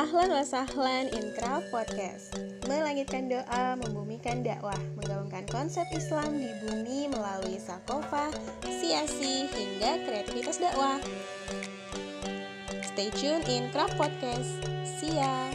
Ahlan wa sahlan in Craft Podcast. Melangitkan doa, membumikan dakwah Menggaungkan konsep Islam di bumi melalui sakofa, siasi, hingga kreativitas dakwah. Stay tune in Craft Podcast. See ya!